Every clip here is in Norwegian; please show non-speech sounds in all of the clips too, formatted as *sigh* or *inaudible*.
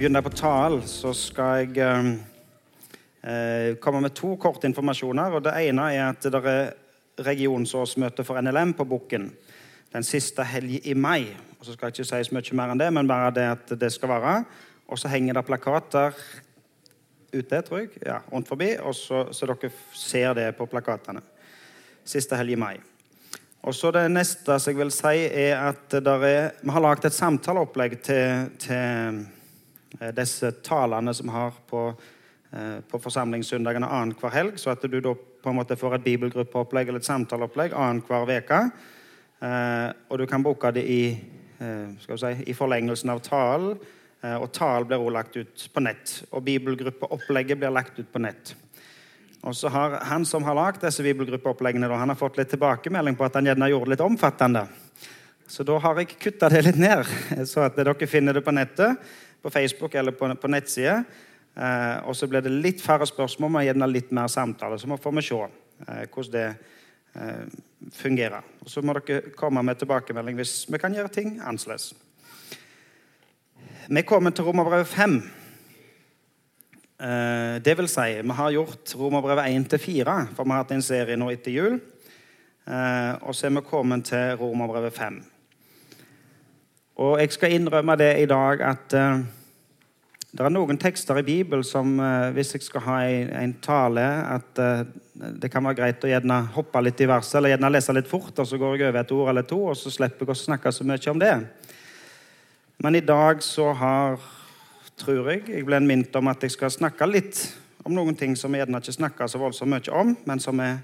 begynne på talen, så skal jeg eh, komme med to korte informasjoner. og Det ene er at det er regionsårsmøte for NLM på Bukken den siste helg i mai. Og så skal jeg ikke si så mye mer enn det, men bare det at det skal være. Og så henger det plakater ute, tror jeg, ja, rundt forbi, og så, så dere ser det på plakatene. Siste helg i mai. Og så Det neste som jeg vil si, er at er, vi har lagd et samtaleopplegg til, til disse talene som har på, eh, på forsamlingssøndagene annenhver helg, så at du da på en måte får et bibelgruppeopplegg eller et samtaleopplegg annenhver uke. Eh, og du kan bruke det i, si, i forlengelsen av talen. Og talen blir også lagt ut på nett. Og bibelgruppeopplegget blir lagt ut på nett. Og så har Han som har lagd disse bibelgruppeoppleggene, han har fått litt tilbakemelding på at han gjerne gjorde det litt omfattende. Så da har jeg kutta det litt ned, *laughs* så at dere finner det på nettet, på Facebook eller på, på nettside. Eh, og så blir det litt færre spørsmål, men gjerne litt mer samtale. Så får vi se eh, hvordan det eh, fungerer. Og Så må dere komme med tilbakemelding hvis vi kan gjøre ting annerledes. Vi kommer til Romerbrevet 5. Eh, det vil si, vi har gjort Romerbrevet 1-4, for vi har hatt en serie nå etter jul. Eh, og så er vi kommet til Romerbrevet 5. Og jeg skal innrømme det i dag at uh, det er noen tekster i Bibelen som uh, hvis jeg skal ha en, en tale, at uh, det kan være greit å gjerne hoppe litt i verset eller gjerne lese litt fort, og så går jeg over et ord eller to, og så slipper jeg å snakke så mye om det. Men i dag så har tror jeg. Jeg ble minnet om at jeg skal snakke litt om noen ting som jeg gjerne ikke snakker så voldsomt mye om, men som er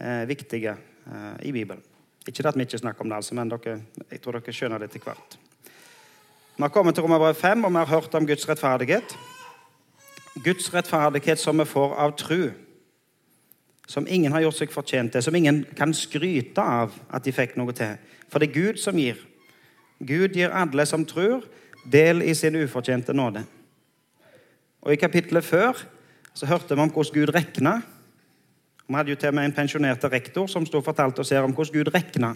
eh, viktige eh, i Bibelen. Ikke at vi ikke snakker om det, altså, men dere, jeg tror dere skjønner det etter hvert. Vi har kommet til Romerbrevet 5, og vi har hørt om Guds rettferdighet. Guds rettferdighet som vi får av tru. Som ingen har gjort seg fortjent til, som ingen kan skryte av at de fikk noe til. For det er Gud som gir. Gud gir alle som tror, del i sin ufortjente nåde. Og I kapittelet før så hørte vi om hvordan Gud regna. Vi hadde jo til og med en pensjonert rektor som stod og fortalte oss her om hvordan Gud regna.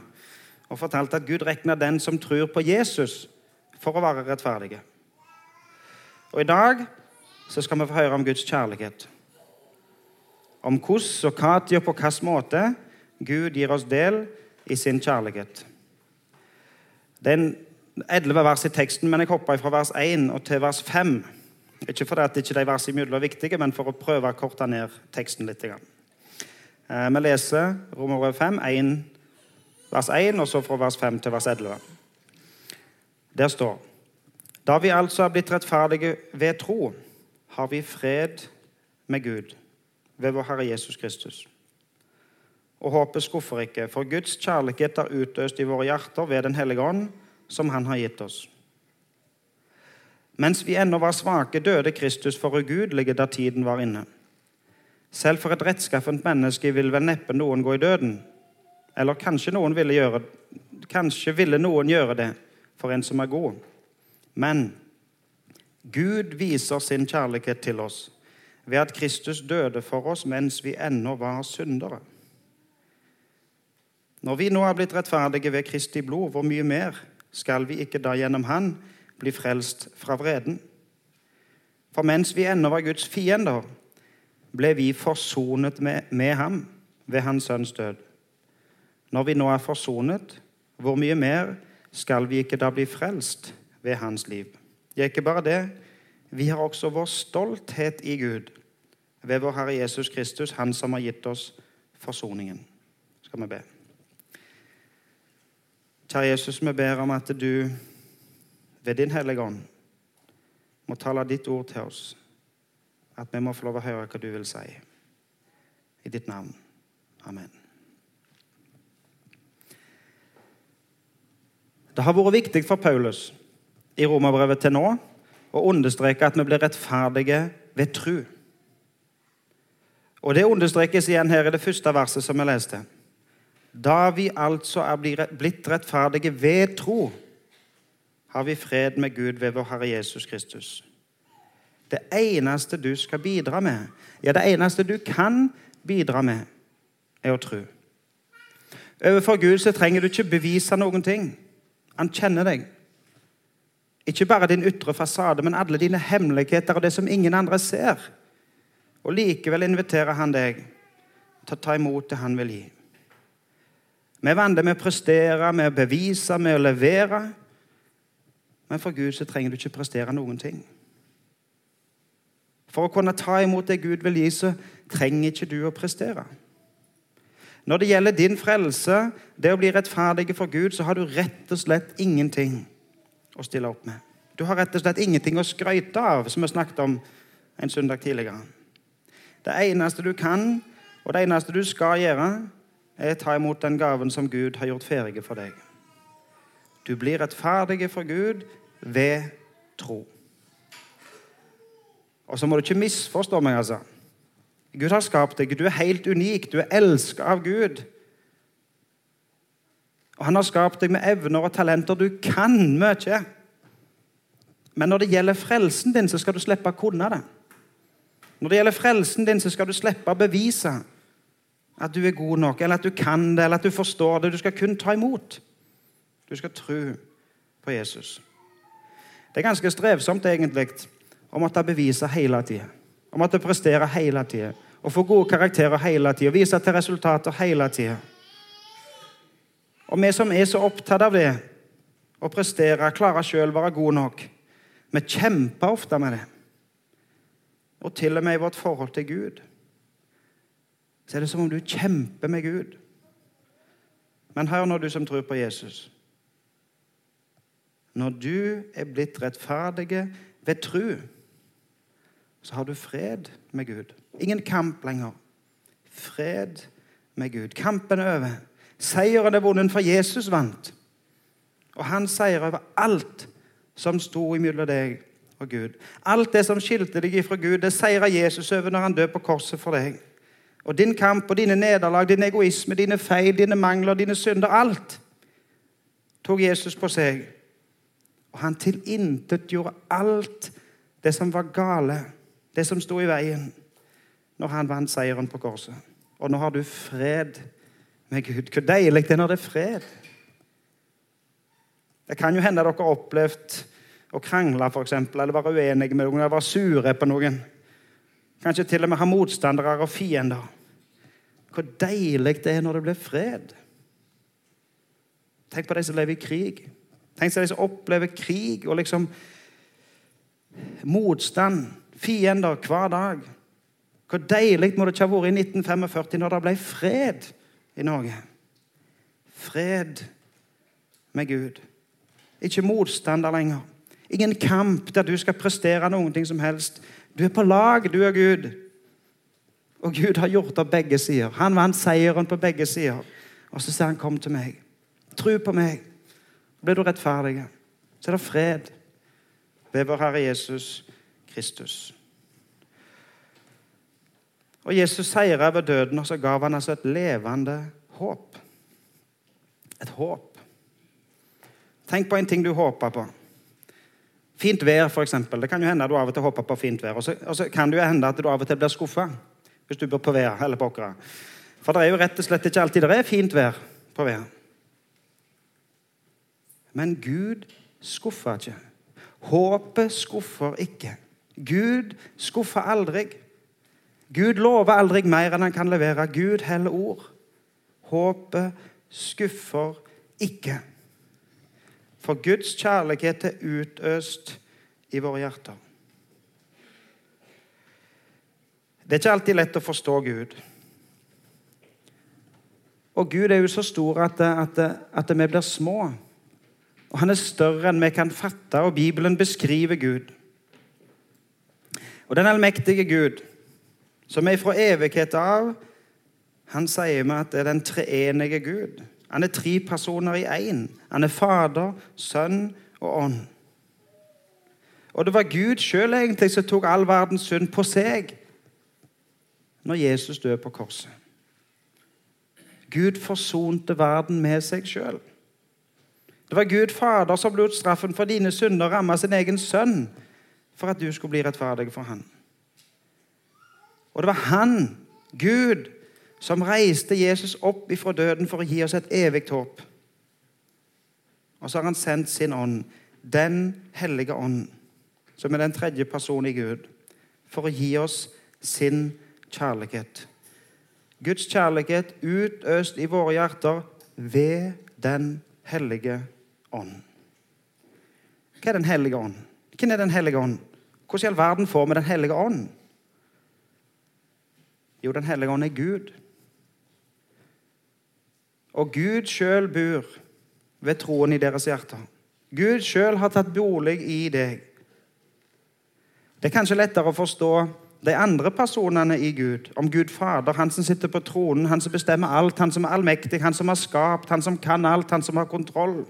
Og fortalte at Gud regna den som tror på Jesus, for å være rettferdige. Og I dag så skal vi få høre om Guds kjærlighet. Om hvordan og når og på hvilken måte Gud gir oss del i sin kjærlighet. Det er en elleve vers i teksten, men jeg hopper fra vers 1 og til vers 5. Ikke fordi at ikke de versene imellom er viktige, men for å prøve å korte ned teksten litt. Eh, vi leser Romerbrev 5, 1, vers 1, og så fra vers 5 til vers 11. Der står Da vi altså er blitt rettferdige ved tro, har vi fred med Gud ved vår Herre Jesus Kristus. Og håpet skuffer ikke, for Guds kjærlighet er utøst i våre hjerter ved Den hellige ånd, som Han har gitt oss. Mens vi ennå var svake, døde Kristus for ugudelige da tiden var inne. Selv for et rettskaffent menneske vil vel neppe noen gå i døden. Eller kanskje noen ville gjøre, kanskje ville noen gjøre det for en som er god. Men Gud viser sin kjærlighet til oss ved at Kristus døde for oss mens vi ennå var syndere. Når vi nå er blitt rettferdige ved Kristi blod, hvor mye mer skal vi ikke da gjennom Han bli frelst fra vreden. For mens vi ennå var Guds fiender, ble vi forsonet med, med ham ved hans sønns død. Når vi nå er forsonet, hvor mye mer skal vi ikke da bli frelst ved hans liv? Ja, ikke bare det, vi har også vår stolthet i Gud ved vår Herre Jesus Kristus, Han som har gitt oss forsoningen. Skal vi be. Kjære Jesus, vi ber om at du ved Din Hellige Ånd må tale ditt ord til oss, at vi må få lov å høre hva du vil si. I ditt navn. Amen. Det har vært viktig for Paulus i romerbrevet til nå å understreke at vi blir rettferdige ved tru. Og Det understrekes igjen her i det første verset som vi leste. Da vi altså er blitt rettferdige ved tro, har vi fred med Gud ved vår Herre Jesus Kristus. Det eneste du skal bidra med, ja, det eneste du kan bidra med, er å tro. Overfor Gud så trenger du ikke bevise noen ting. Han kjenner deg. Ikke bare din ytre fasade, men alle dine hemmeligheter og det som ingen andre ser. Og likevel inviterer han deg til å ta imot det han vil gi. Vi er vant med å prestere, med å bevise, med å levere. Men for Gud så trenger du ikke prestere noen ting. For å kunne ta imot det Gud vil gi, så trenger ikke du å prestere. Når det gjelder din frelse, det å bli rettferdig for Gud, så har du rett og slett ingenting å stille opp med. Du har rett og slett ingenting å skryte av, som vi snakket om en søndag tidligere. Det eneste du kan, og det eneste du skal gjøre, er å ta imot den gaven som Gud har gjort ferdig for deg. Du blir rettferdig for Gud ved tro. Og så må du ikke misforstå meg, altså. Gud har skapt deg. Du er helt unik. Du er elsket av Gud. Og Han har skapt deg med evner og talenter. Du kan mye. Men når det gjelder frelsen din, så skal du slippe å kunne det. Når det gjelder frelsen din, så skal du slippe å bevise at du er god nok, eller at du kan det, eller at du forstår det. Du skal kun ta imot. Du skal tro på Jesus. Det er ganske strevsomt egentlig å måtte bevise hele tida. Å jeg presterer hele tida. Og får gode karakterer hele tida. Viser til resultater hele tida. Og vi som er så opptatt av det, å prestere, klare sjøl, være gode nok, vi kjemper ofte med det. Og til og med i vårt forhold til Gud. Så er det som om du kjemper med Gud. Men hør nå, du som tror på Jesus. Når du er blitt rettferdige ved tru, så har du fred med Gud. Ingen kamp lenger. Fred med Gud. Kampen er over. Seieren er vunnet, for Jesus vant. Og han seier over alt som sto imellom deg og Gud. Alt det som skilte deg fra Gud, det seira Jesus over når han døde på korset for deg. Og din kamp og dine nederlag, din egoisme, dine feil, dine mangler, dine synder, alt tok Jesus på seg. Og han tilintetgjorde alt det som var gale, det som sto i veien, når han vant seieren på korset. Og nå har du fred med Gud. Hvor deilig det er når det er fred. Det kan jo hende dere har opplevd å krangle for eksempel, eller være uenige med noen, eller være sure på noen. Kanskje til og med ha motstandere og fiender. Hvor deilig det er når det blir fred. Tenk på de som lever i krig. Tenk på de som opplever krig og liksom motstand, fiender, hver dag. Hvor deilig må det ikke ha vært i 1945 når det ble fred i Norge? Fred med Gud. Ikke motstander lenger. Ingen kamp der du skal prestere noen ting som helst. Du er på lag, du og Gud. Og Gud har gjort det begge sider. Han vant seieren på begge sider. Og så sier han, 'Kom til meg. Tro på meg.' Blir du rettferdig. Så er det fred ved vår Herre Jesus Kristus. Og Jesus seira over døden, og så gav han altså et levende håp. Et håp. Tenk på en ting du håper på. Fint vær, f.eks. Det kan jo hende at du av og til håper på fint vær. Og så, og så kan det jo hende at du av og til blir skuffa hvis du bor på vær eller på åkra. For det er jo rett og slett ikke alltid det er fint vær på vær. Men Gud skuffer ikke. Håpet skuffer ikke. Gud skuffer aldri. Gud lover aldri mer enn han kan levere. Gud heller ord. Håpet skuffer ikke. For Guds kjærlighet er utøst i våre hjerter. Det er ikke alltid lett å forstå Gud. Og Gud er jo så stor at, at, at vi blir små. Og Han er større enn vi kan fatte, og Bibelen beskriver Gud. Og den allmektige Gud, som er fra evighet av, han sier vi at det er den treenige Gud. Han er tre personer i én. Han er Fader, Sønn og Ånd. Og det var Gud sjøl som tok all verdens synd på seg når Jesus døde på korset. Gud forsonte verden med seg sjøl. Det var Gud Fader som lot straffen for dine synder ramme sin egen sønn for at du skulle bli rettferdig for han. Og det var han, Gud, som reiste Jesus opp ifra døden for å gi oss et evig håp. Og så har han sendt sin ånd Den hellige ånd, som er den tredje personen i Gud, for å gi oss sin kjærlighet. Guds kjærlighet utøst i våre hjerter ved Den hellige ånd. Hva er Den hellige ånd? Hvem er Den hellige ånd? Hvordan i all verden får vi Den hellige ånd? Jo, Den hellige ånd er Gud. Og Gud sjøl bor ved troen i deres hjerter. Gud sjøl har tatt bolig i deg. Det er kanskje lettere å forstå de andre personene i Gud. Om Gud Fader, han som sitter på tronen, han som bestemmer alt, han som er allmektig, han som har skapt, han som kan alt, han som har kontroll.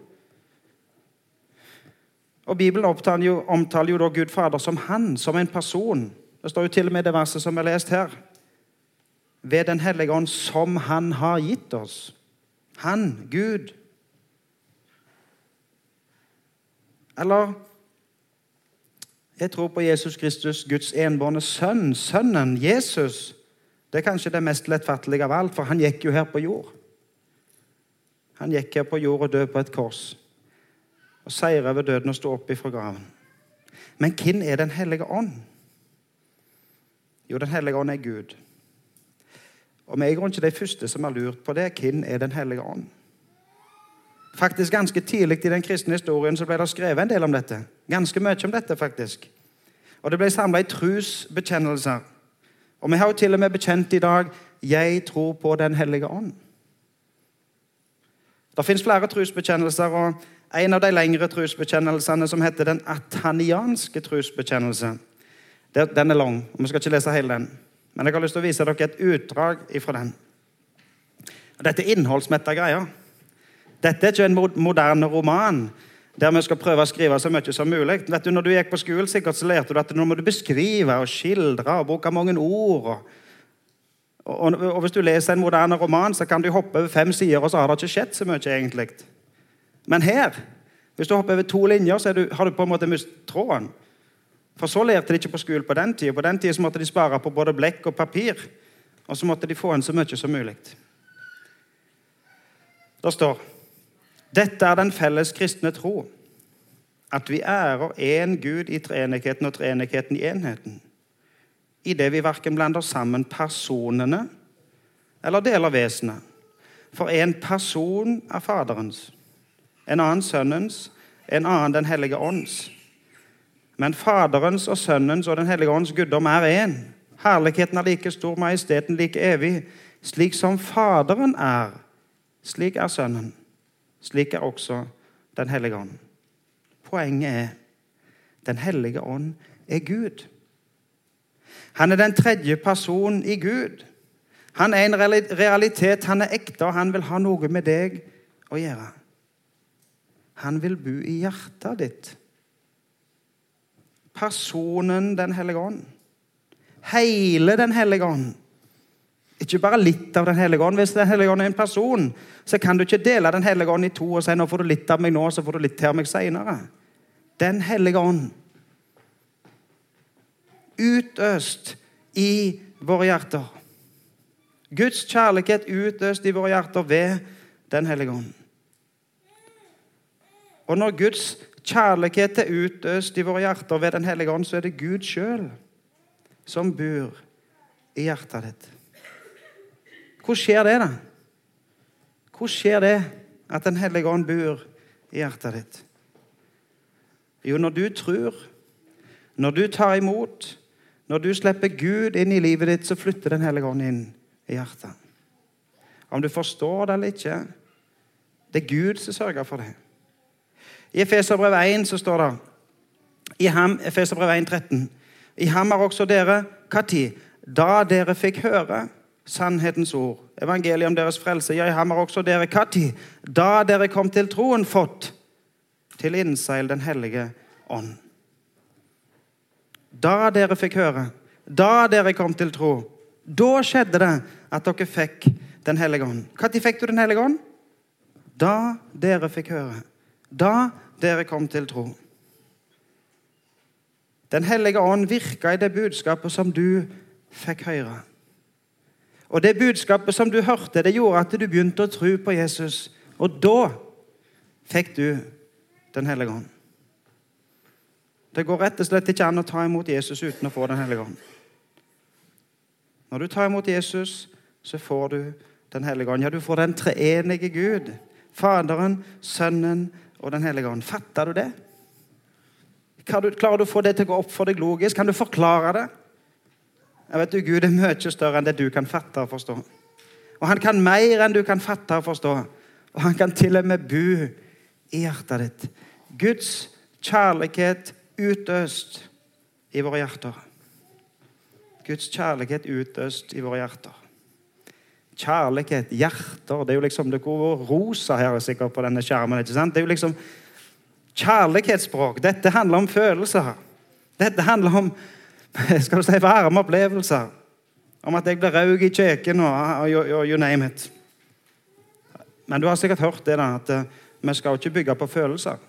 Og Bibelen omtaler jo, omtaler jo da Gud Fader som han, som en person. Det står jo til og med det verset som er lest her. Ved Den hellige ånd, som han har gitt oss. Han, Gud. Eller jeg tror på Jesus Kristus, Guds enbårne sønn. Sønnen, Jesus. Det er kanskje det mest lettfattelige av alt, for han gikk jo her på jord. Han gikk her på jord og døde på et kors. Og seire over døden og stå opp ifra graven. Men hvem er Den hellige ånd? Jo, Den hellige ånd er Gud. Og vi er i grunnen ikke de første som har lurt på det. Hvem er Den hellige ånd? Faktisk Ganske tidlig i den kristne historien så ble det skrevet en del om dette. Ganske mye om dette, faktisk. Og det ble samla i trosbekjennelser. Og vi har jo til og med bekjent i dag 'Jeg tror på Den hellige ånd'. Det fins flere trosbekjennelser, og en av de lengre trosbekjennelsene som heter den atanianske trosbekjennelse, den er lang. og Vi skal ikke lese hele den. Men jeg har lyst til å vise dere et utdrag ifra den. Dette er innholdsmette greier. Dette er ikke en moderne roman der vi skal prøve å skrive så mye som mulig. Vet du, når du gikk på skolen, sikkert så lærte du at nå må du beskrive og skildre og bruke mange ord. Og, og, og, Hvis du leser en moderne roman, så kan du hoppe over fem sider, og så har det ikke skjedd så mye. egentlig. Men her, hvis du hopper over to linjer, så du, har du på en måte mistet tråden. For så lærte de ikke på skolen på den tida. På den tida måtte de spare på både blekk og papir. Og så måtte de få inn så mye som mulig. Det står dette er den felles kristne tro. At vi ærer én Gud i treenigheten og treenigheten i enheten. I det vi verken blander sammen personene eller deler vesenet. For en person er Faderens, en annen Sønnens, en annen Den hellige ånds. Men Faderens og Sønnens og Den hellige ånds guddom er én. Herligheten er like stor, majesteten like evig. Slik som Faderen er, slik er Sønnen. Slik er også Den hellige ånd. Poenget er Den hellige ånd er Gud. Han er den tredje personen i Gud. Han er en realitet, han er ekte, og han vil ha noe med deg å gjøre. Han vil bo i hjertet ditt. Personen Den hellige ånd. Hele Den hellige ånd. Ikke bare litt av Den hellige ånd. Hvis Den hellige ånd er en person, så kan du ikke dele Den hellige ånd i to og si nå får du litt av meg nå, så får du litt til av meg seinere. Den hellige ånd utøst i våre hjerter. Guds kjærlighet utøst i våre hjerter ved Den hellige ånd. Og når Guds kjærlighet er utøst i våre hjerter ved Den hellige ånd, så er det Gud sjøl som bor i hjertet ditt. Hvor skjer det, da? Hvor skjer det at Den hellige ånd bor i hjertet ditt? Jo, når du tror, når du tar imot, når du slipper Gud inn i livet ditt, så flytter Den hellige ånd inn i hjertet. Om du forstår det eller ikke, det er Gud som sørger for det. I Efeserbrev 1 så står det i ham, Efeserbrevet 1, 13, I ham har også dere Når? Da dere fikk høre sannhetens ord, evangeliet om deres frelse. I ham har også dere Når? da dere kom til troen, fått til innseil Den hellige ånd. Da dere fikk høre, da dere kom til tro, da skjedde det at dere fikk Den hellige ånd. Når fikk du Den hellige ånd? Da dere fikk høre. Da dere kom til tro. Den hellige ånd virka i det budskapet som du fikk høre. Og det budskapet som du hørte, det gjorde at du begynte å tro på Jesus. Og da fikk du Den hellige ånd. Det går rett og slett ikke an å ta imot Jesus uten å få Den hellige ånd. Når du tar imot Jesus, så får du Den hellige ånd. Ja, du får den treenige Gud. Faderen, Sønnen og Den hellige ånd. Fatter du det? Klarer du å få det til å gå opp for deg logisk? Kan du forklare det? Jeg vet du, Gud er mye større enn det du kan fatte og forstå. Og han kan mer enn du kan fatte og forstå. Og han kan til og med bo i hjertet ditt. Guds kjærlighet utøst i våre hjerter. Guds kjærlighet utøst i våre hjerter. Kjærlighet, hjerter Det er jo liksom det går rosa her sikkert på denne skjermen. ikke sant? Det er jo liksom kjærlighetsspråk. Dette handler om følelser. Dette handler om *laughs* skal du si, varme opplevelser. Om at jeg blir raug i kjeken og, og, you name it. Men du har sikkert hørt det da, at uh, vi skal ikke bygge på følelser.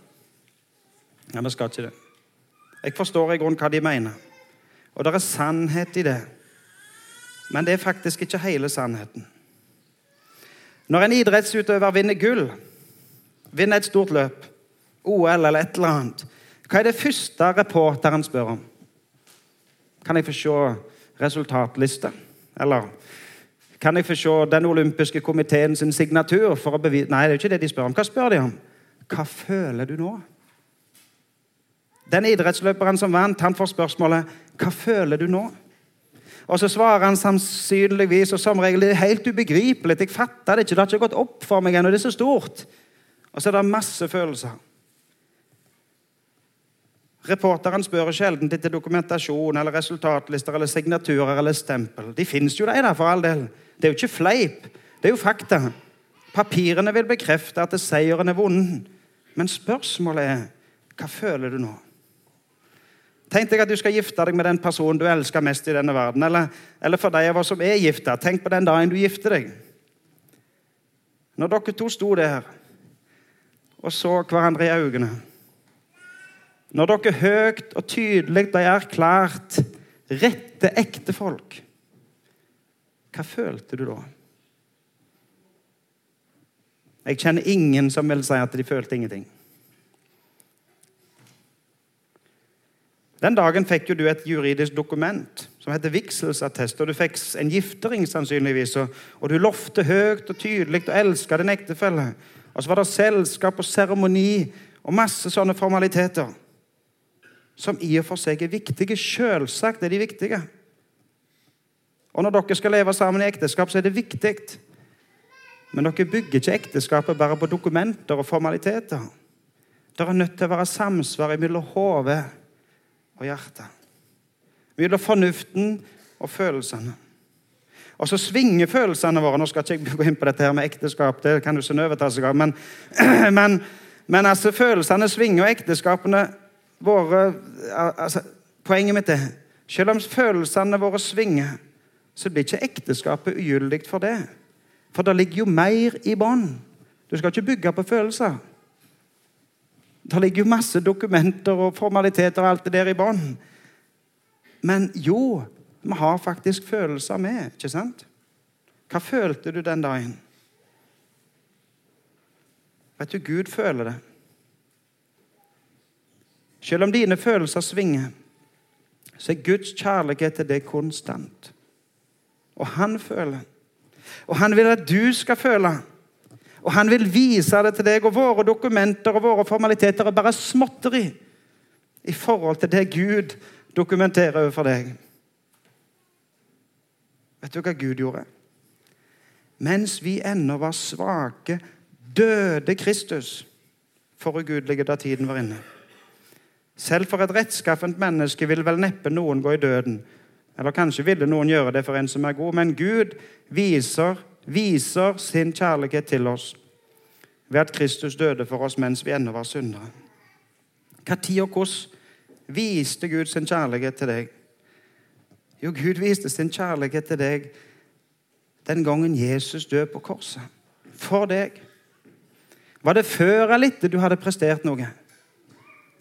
Ja, vi skal ikke det. Jeg forstår i grunnen hva de mener. Og det er sannhet i det. Men det er faktisk ikke hele sannheten. Når en idrettsutøver vinner gull, vinner et stort løp, OL eller et eller annet, hva er det første reporteren spør om? Kan jeg få se resultatliste? Eller kan jeg få se den olympiske komiteen sin signatur? for å bevise... Nei, det er jo ikke det de spør om. Hva spør de om? Hva føler du nå? Den idrettsløperen som vant, han får spørsmålet 'Hva føler du nå?' Og så svarer han sannsynligvis og som regel det er helt ubegripelig. Jeg fatter det ikke. Det har ikke gått opp for meg ennå. Det er så stort. Og så er det masse følelser. Reporteren spør sjelden etter dokumentasjon eller resultatlister eller signaturer eller stempel. De fins jo, de der, for all del. Det er jo ikke fleip. Det er jo fakta. Papirene vil bekrefte at seieren er vunnet. Men spørsmålet er hva føler du nå? Tenk deg at du skal gifte deg med den personen du elsker mest i denne verden. Eller, eller for de av oss som er gifta, tenk på den dagen du gifter deg. Når dere to sto der og så hverandre i øynene Når dere høyt og tydelig ble erklært rette ektefolk, hva følte du da? Jeg kjenner ingen som vil si at de følte ingenting. Den dagen fikk jo du et juridisk dokument som heter vigselsattest. og Du fikk en giftering, sannsynligvis, og, og du lovte høyt og tydelig å elske din ektefelle. Og så var det selskap og seremoni og masse sånne formaliteter. Som i og for seg er viktige. Selvsagt er de viktige. Og når dere skal leve sammen i ekteskap, så er det viktig. Men dere bygger ikke ekteskapet bare på dokumenter og formaliteter. Det er nødt til å være samsvar mellom hodet og hjertet. Mellom fornuften og følelsene. Og så svinger følelsene våre. Nå skal ikke jeg gå inn på dette her med ekteskap, det kan du Synnøve ta seg av. Men, *clears throat* men, men, altså, følelsene svinger, og ekteskapene våre altså, Poenget mitt er selv om følelsene våre svinger, så blir ikke ekteskapet ugyldig for det. For det ligger jo mer i bånn. Du skal ikke bygge på følelser. Det ligger jo masse dokumenter og formaliteter og alt det der i bånn. Men jo, vi har faktisk følelser med, ikke sant? Hva følte du den dagen? Vet du, Gud føler det. Selv om dine følelser svinger, så er Guds kjærlighet til deg konstant. Og han føler. Og han vil at du skal føle. Og han vil vise det til deg, og våre dokumenter og våre formaliteter er bare småtteri i forhold til det Gud dokumenterer overfor deg. Vet du hva Gud gjorde? Mens vi ennå var svake, døde Kristus for ugudelige da tiden var inne. Selv for et rettskaffent menneske vil vel neppe noen gå i døden. Eller kanskje ville noen gjøre det for en som er god, men Gud viser viser sin kjærlighet til oss ved at Kristus døde for oss mens vi ennå var syndere. Når og hvordan viste Gud sin kjærlighet til deg? Jo, Gud viste sin kjærlighet til deg den gangen Jesus døde på korset. For deg. Var det før eller etter du hadde prestert noe?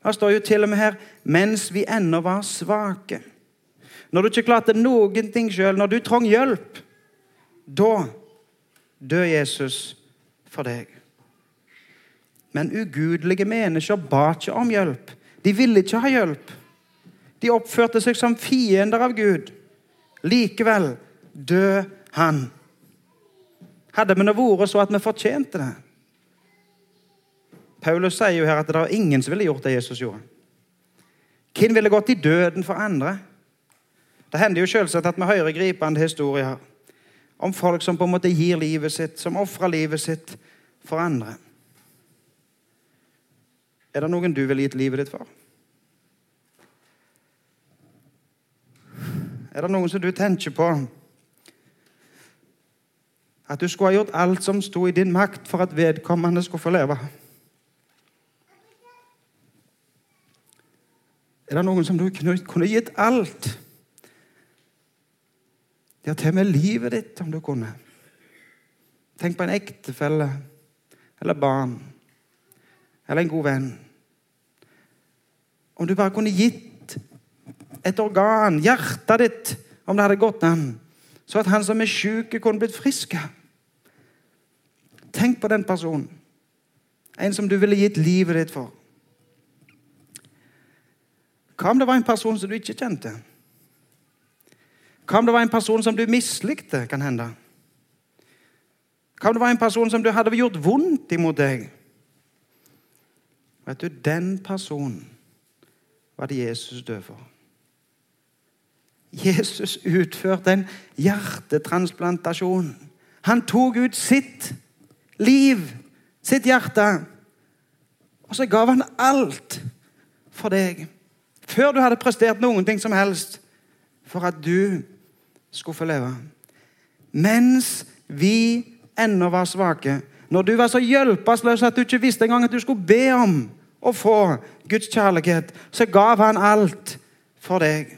Det står jo til og med her 'mens vi ennå var svake'. Når du ikke klarte noen ting sjøl, når du trong hjelp, da død Jesus for deg. Men ugudelige mennesker ba ikke om hjelp. De ville ikke ha hjelp. De oppførte seg som fiender av Gud. Likevel døde han. Hadde vi nå vært så at vi fortjente det? Paulus sier jo her at det er ingen som ville gjort det Jesus gjorde. Hvem ville gått i døden for andre? Det hender jo selvsagt at vi hører gripende historier om folk som på en måte gir livet sitt, som ofrer livet sitt for andre. Er det noen du ville gitt livet ditt for? Er det noen som du tenker på at du skulle ha gjort alt som sto i din makt for at vedkommende skulle få leve? Er det noen som du kunne gitt alt? Ja, til og med livet ditt, om du kunne. Tenk på en ektefelle eller barn eller en god venn. Om du bare kunne gitt et organ, hjertet ditt, om det hadde gått an, så at han som er sjuk, kunne blitt frisk. Tenk på den personen. En som du ville gitt livet ditt for. Hva om det var en person som du ikke kjente? Hva om det var en person som du mislikte, kan hende? Hva om det var en person som du hadde gjort vondt imot deg? Vet du, den personen var det Jesus døde for. Jesus utførte en hjertetransplantasjon. Han tok ut sitt liv, sitt hjerte, og så gav han alt for deg. Før du hadde prestert noen ting som helst for at du skulle få leve. Mens vi ennå var svake, når du var så hjelpeløs at du ikke visste engang at du skulle be om å få Guds kjærlighet, så gav han alt for deg.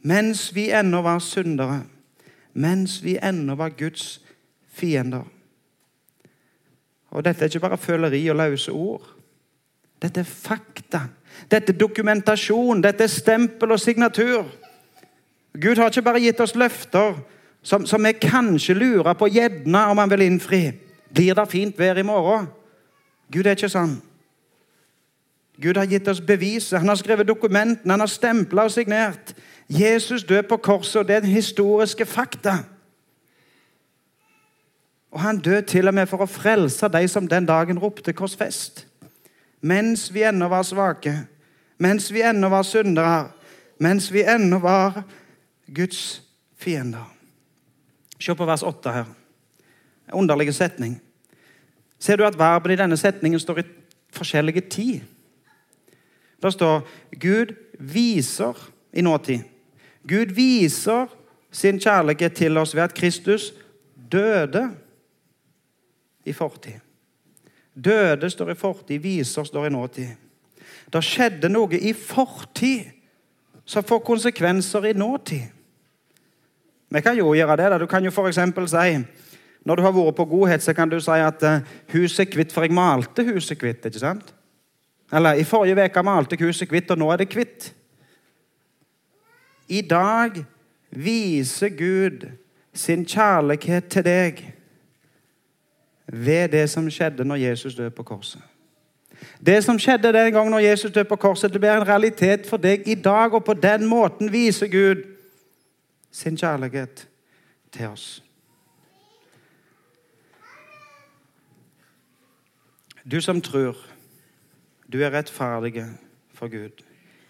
Mens vi ennå var syndere, mens vi ennå var Guds fiender. Og dette er ikke bare føleri og løse ord. Dette er fakta. Dette er dokumentasjon. Dette er stempel og signatur. Gud har ikke bare gitt oss løfter som, som vi kanskje lurer på gjerne om han vil innfri. Blir det fint vær i morgen? Gud er ikke sånn. Gud har gitt oss beviset. Han har skrevet dokumentene, han har stempla og signert. Jesus døde på korset, og det er den historiske fakta. Og han døde til og med for å frelse de som den dagen ropte 'korsfest'. Mens vi ennå var svake, mens vi ennå var syndere, mens vi ennå var Guds fiender. Se på vers 8 her. En underlig setning. Ser du at verbene i denne setningen står i forskjellige tid? Det står Gud viser i nåtid. Gud viser sin kjærlighet til oss ved at Kristus døde i fortid. Døde står i fortid, viser står i nåtid. Det skjedde noe i fortid som får konsekvenser i nåtid. Vi kan jo gjøre det. Da. Du kan jo f.eks. si Når du har vært på godhet, så kan du si at uh, huset er kvitt for jeg malte huset kvitt. ikke sant? Eller i forrige uke malte jeg huset kvitt, og nå er det kvitt'. I dag viser Gud sin kjærlighet til deg ved det som skjedde når Jesus døde på korset. Det som skjedde den gangen når Jesus døde på korset, det blir en realitet for deg i dag, og på den måten viser Gud sin kjærlighet til oss. Du som tror du er rettferdige for Gud.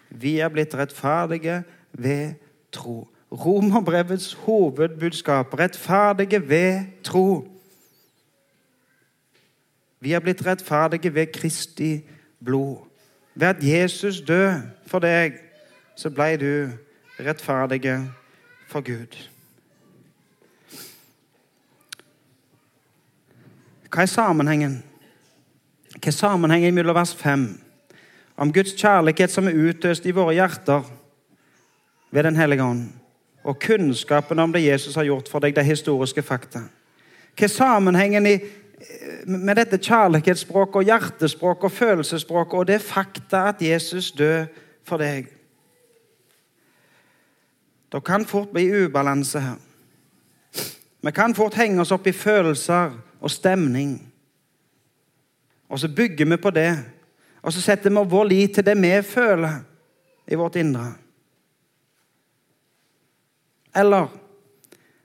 Vi er blitt rettferdige ved tro. Romerbrevets hovedbudskap rettferdige ved tro. Vi er blitt rettferdige ved Kristi blod. Ved at Jesus død for deg, så ble du rettferdige for Gud. Hva er sammenhengen? Hva er sammenhengen mellom vers 5 om Guds kjærlighet som er utøst i våre hjerter ved Den hellige ånd, og kunnskapen om det Jesus har gjort for deg, det historiske fakta? Hva er sammenhengen i med dette kjærlighetsspråket og hjertespråket og følelsesspråket og det er fakta at Jesus døde for deg. Det kan fort bli ubalanse her. Vi kan fort henge oss opp i følelser og stemning. Og så bygger vi på det. Og så setter vi vår lit til det vi føler i vårt indre. Eller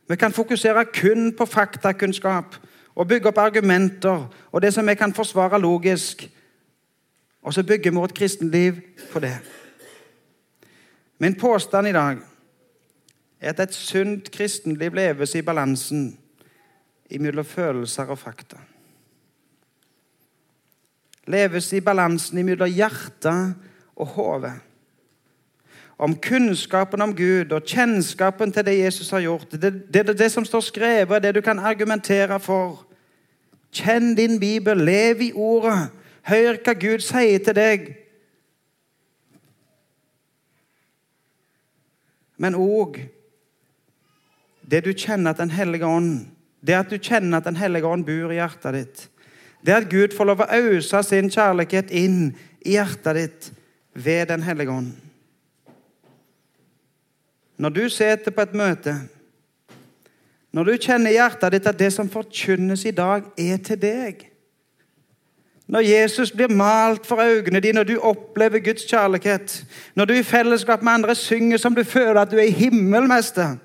vi kan fokusere kun på faktakunnskap og bygge opp argumenter og det som vi kan forsvare logisk. Og så bygger vi vårt kristenliv på det. Min påstand i dag er at et sunt kristenliv leves i balansen mellom følelser og fakta. Leves i balansen mellom hjerte og hode. Om kunnskapen om Gud og kjennskapen til det Jesus har gjort. Det, det, det, som står skrevet, det du kan argumentere for. Kjenn din bibel, lev i ordet. Hør hva Gud sier til deg. Men òg det du kjenner at Den hellige ånd Det at du kjenner at Den hellige ånd bor i hjertet ditt. Det at Gud får lov å øse sin kjærlighet inn i hjertet ditt ved Den hellige ånd. Når du sitter på et møte, når du kjenner i hjertet ditt at det som forkynnes i dag, er til deg Når Jesus blir malt for øynene dine, og du opplever Guds kjærlighet Når du i fellesskap med andre synger som du føler at du er i himmelmester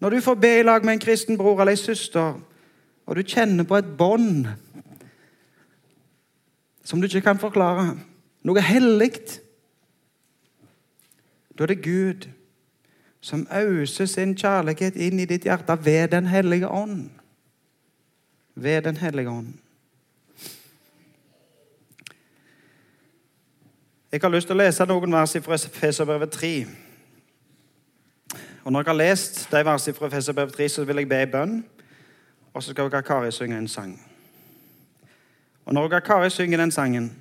når du får be i lag med en kristen bror eller en søster, og du kjenner på et bånd som du ikke kan forklare, noe hellig Da er det Gud som øser sin kjærlighet inn i ditt hjerte ved Den hellige ånd. Ved Den hellige ånd. Jeg har lyst til å lese noen vers fra Efeserbrevet 3. Og Når jeg har lest de versene fra Efeserbrevet 3, så vil jeg be en bønn. Og så skal Kari synge en sang. Og Når Kari synger den sangen,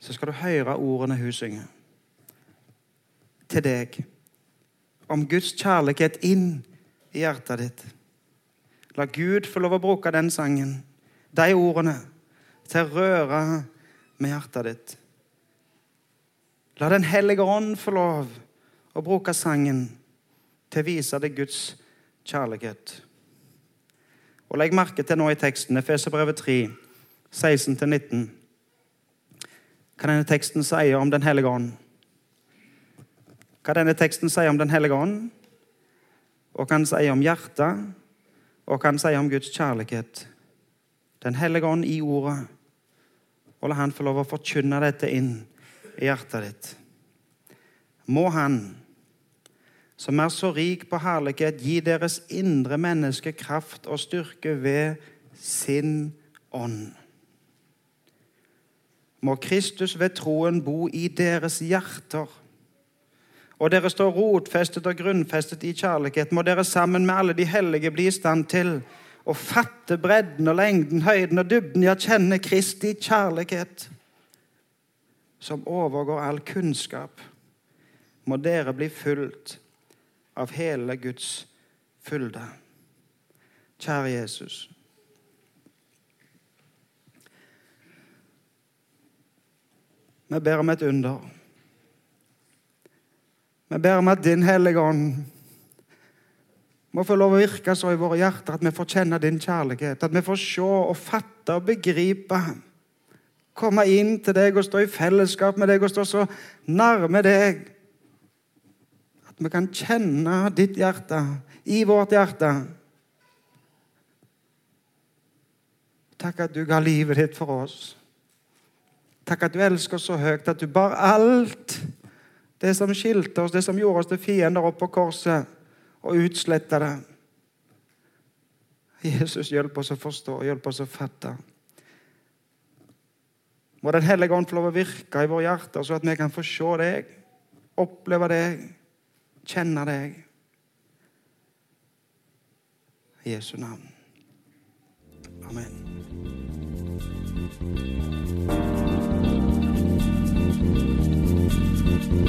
så skal du høre ordene hun synger. Til deg. Om Guds kjærlighet inn i hjertet ditt. La Gud få lov å bruke den sangen, de ordene, til å røre med hjertet ditt. La Den hellige ånd få lov å bruke sangen til å vise deg Guds kjærlighet. Og Legg merke til nå i teksten, Efeserbrevet 3, 16-19. Hva denne teksten sier om Den hellige ånd. Hva denne teksten sier om Den hellige ånd, og hva han sier om hjertet, og hva han sier om Guds kjærlighet. Den hellige ånd i ordet. Og la Han få lov å forkynne dette inn i hjertet ditt. Må Han som er så rik på herlighet, gi deres indre menneske kraft og styrke ved sin ånd. Må Kristus ved troen bo i deres hjerter. Og dere står rotfestet og grunnfestet i kjærlighet. Må dere sammen med alle de hellige bli i stand til å fatte bredden og lengden, høyden og dybden, ja, kjenne Kristi kjærlighet, som overgår all kunnskap. Må dere bli fulgt av hele Guds fylde. Kjære Jesus. Vi ber om et under. Vi ber om at Din Hellige Ånd må få lov å virke så i våre hjerter at vi får kjenne Din kjærlighet. At vi får se og fatte og begripe. Komme inn til deg og stå i fellesskap med deg og stå så nærme deg at vi kan kjenne ditt hjerte i vårt hjerte. Takk at du ga livet ditt for oss. Takk at du elsker oss så høyt at du bar alt det som skilte oss, det som gjorde oss til fiender, opp på korset, og utslette det. Jesus, hjelp oss å forstå, hjelp oss å fatte. Må Den hellige ånd få lov å virke i våre hjerter, så at vi kan få se deg, oppleve deg kjenne deg. I Jesu navn. Amen. Thank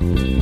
you.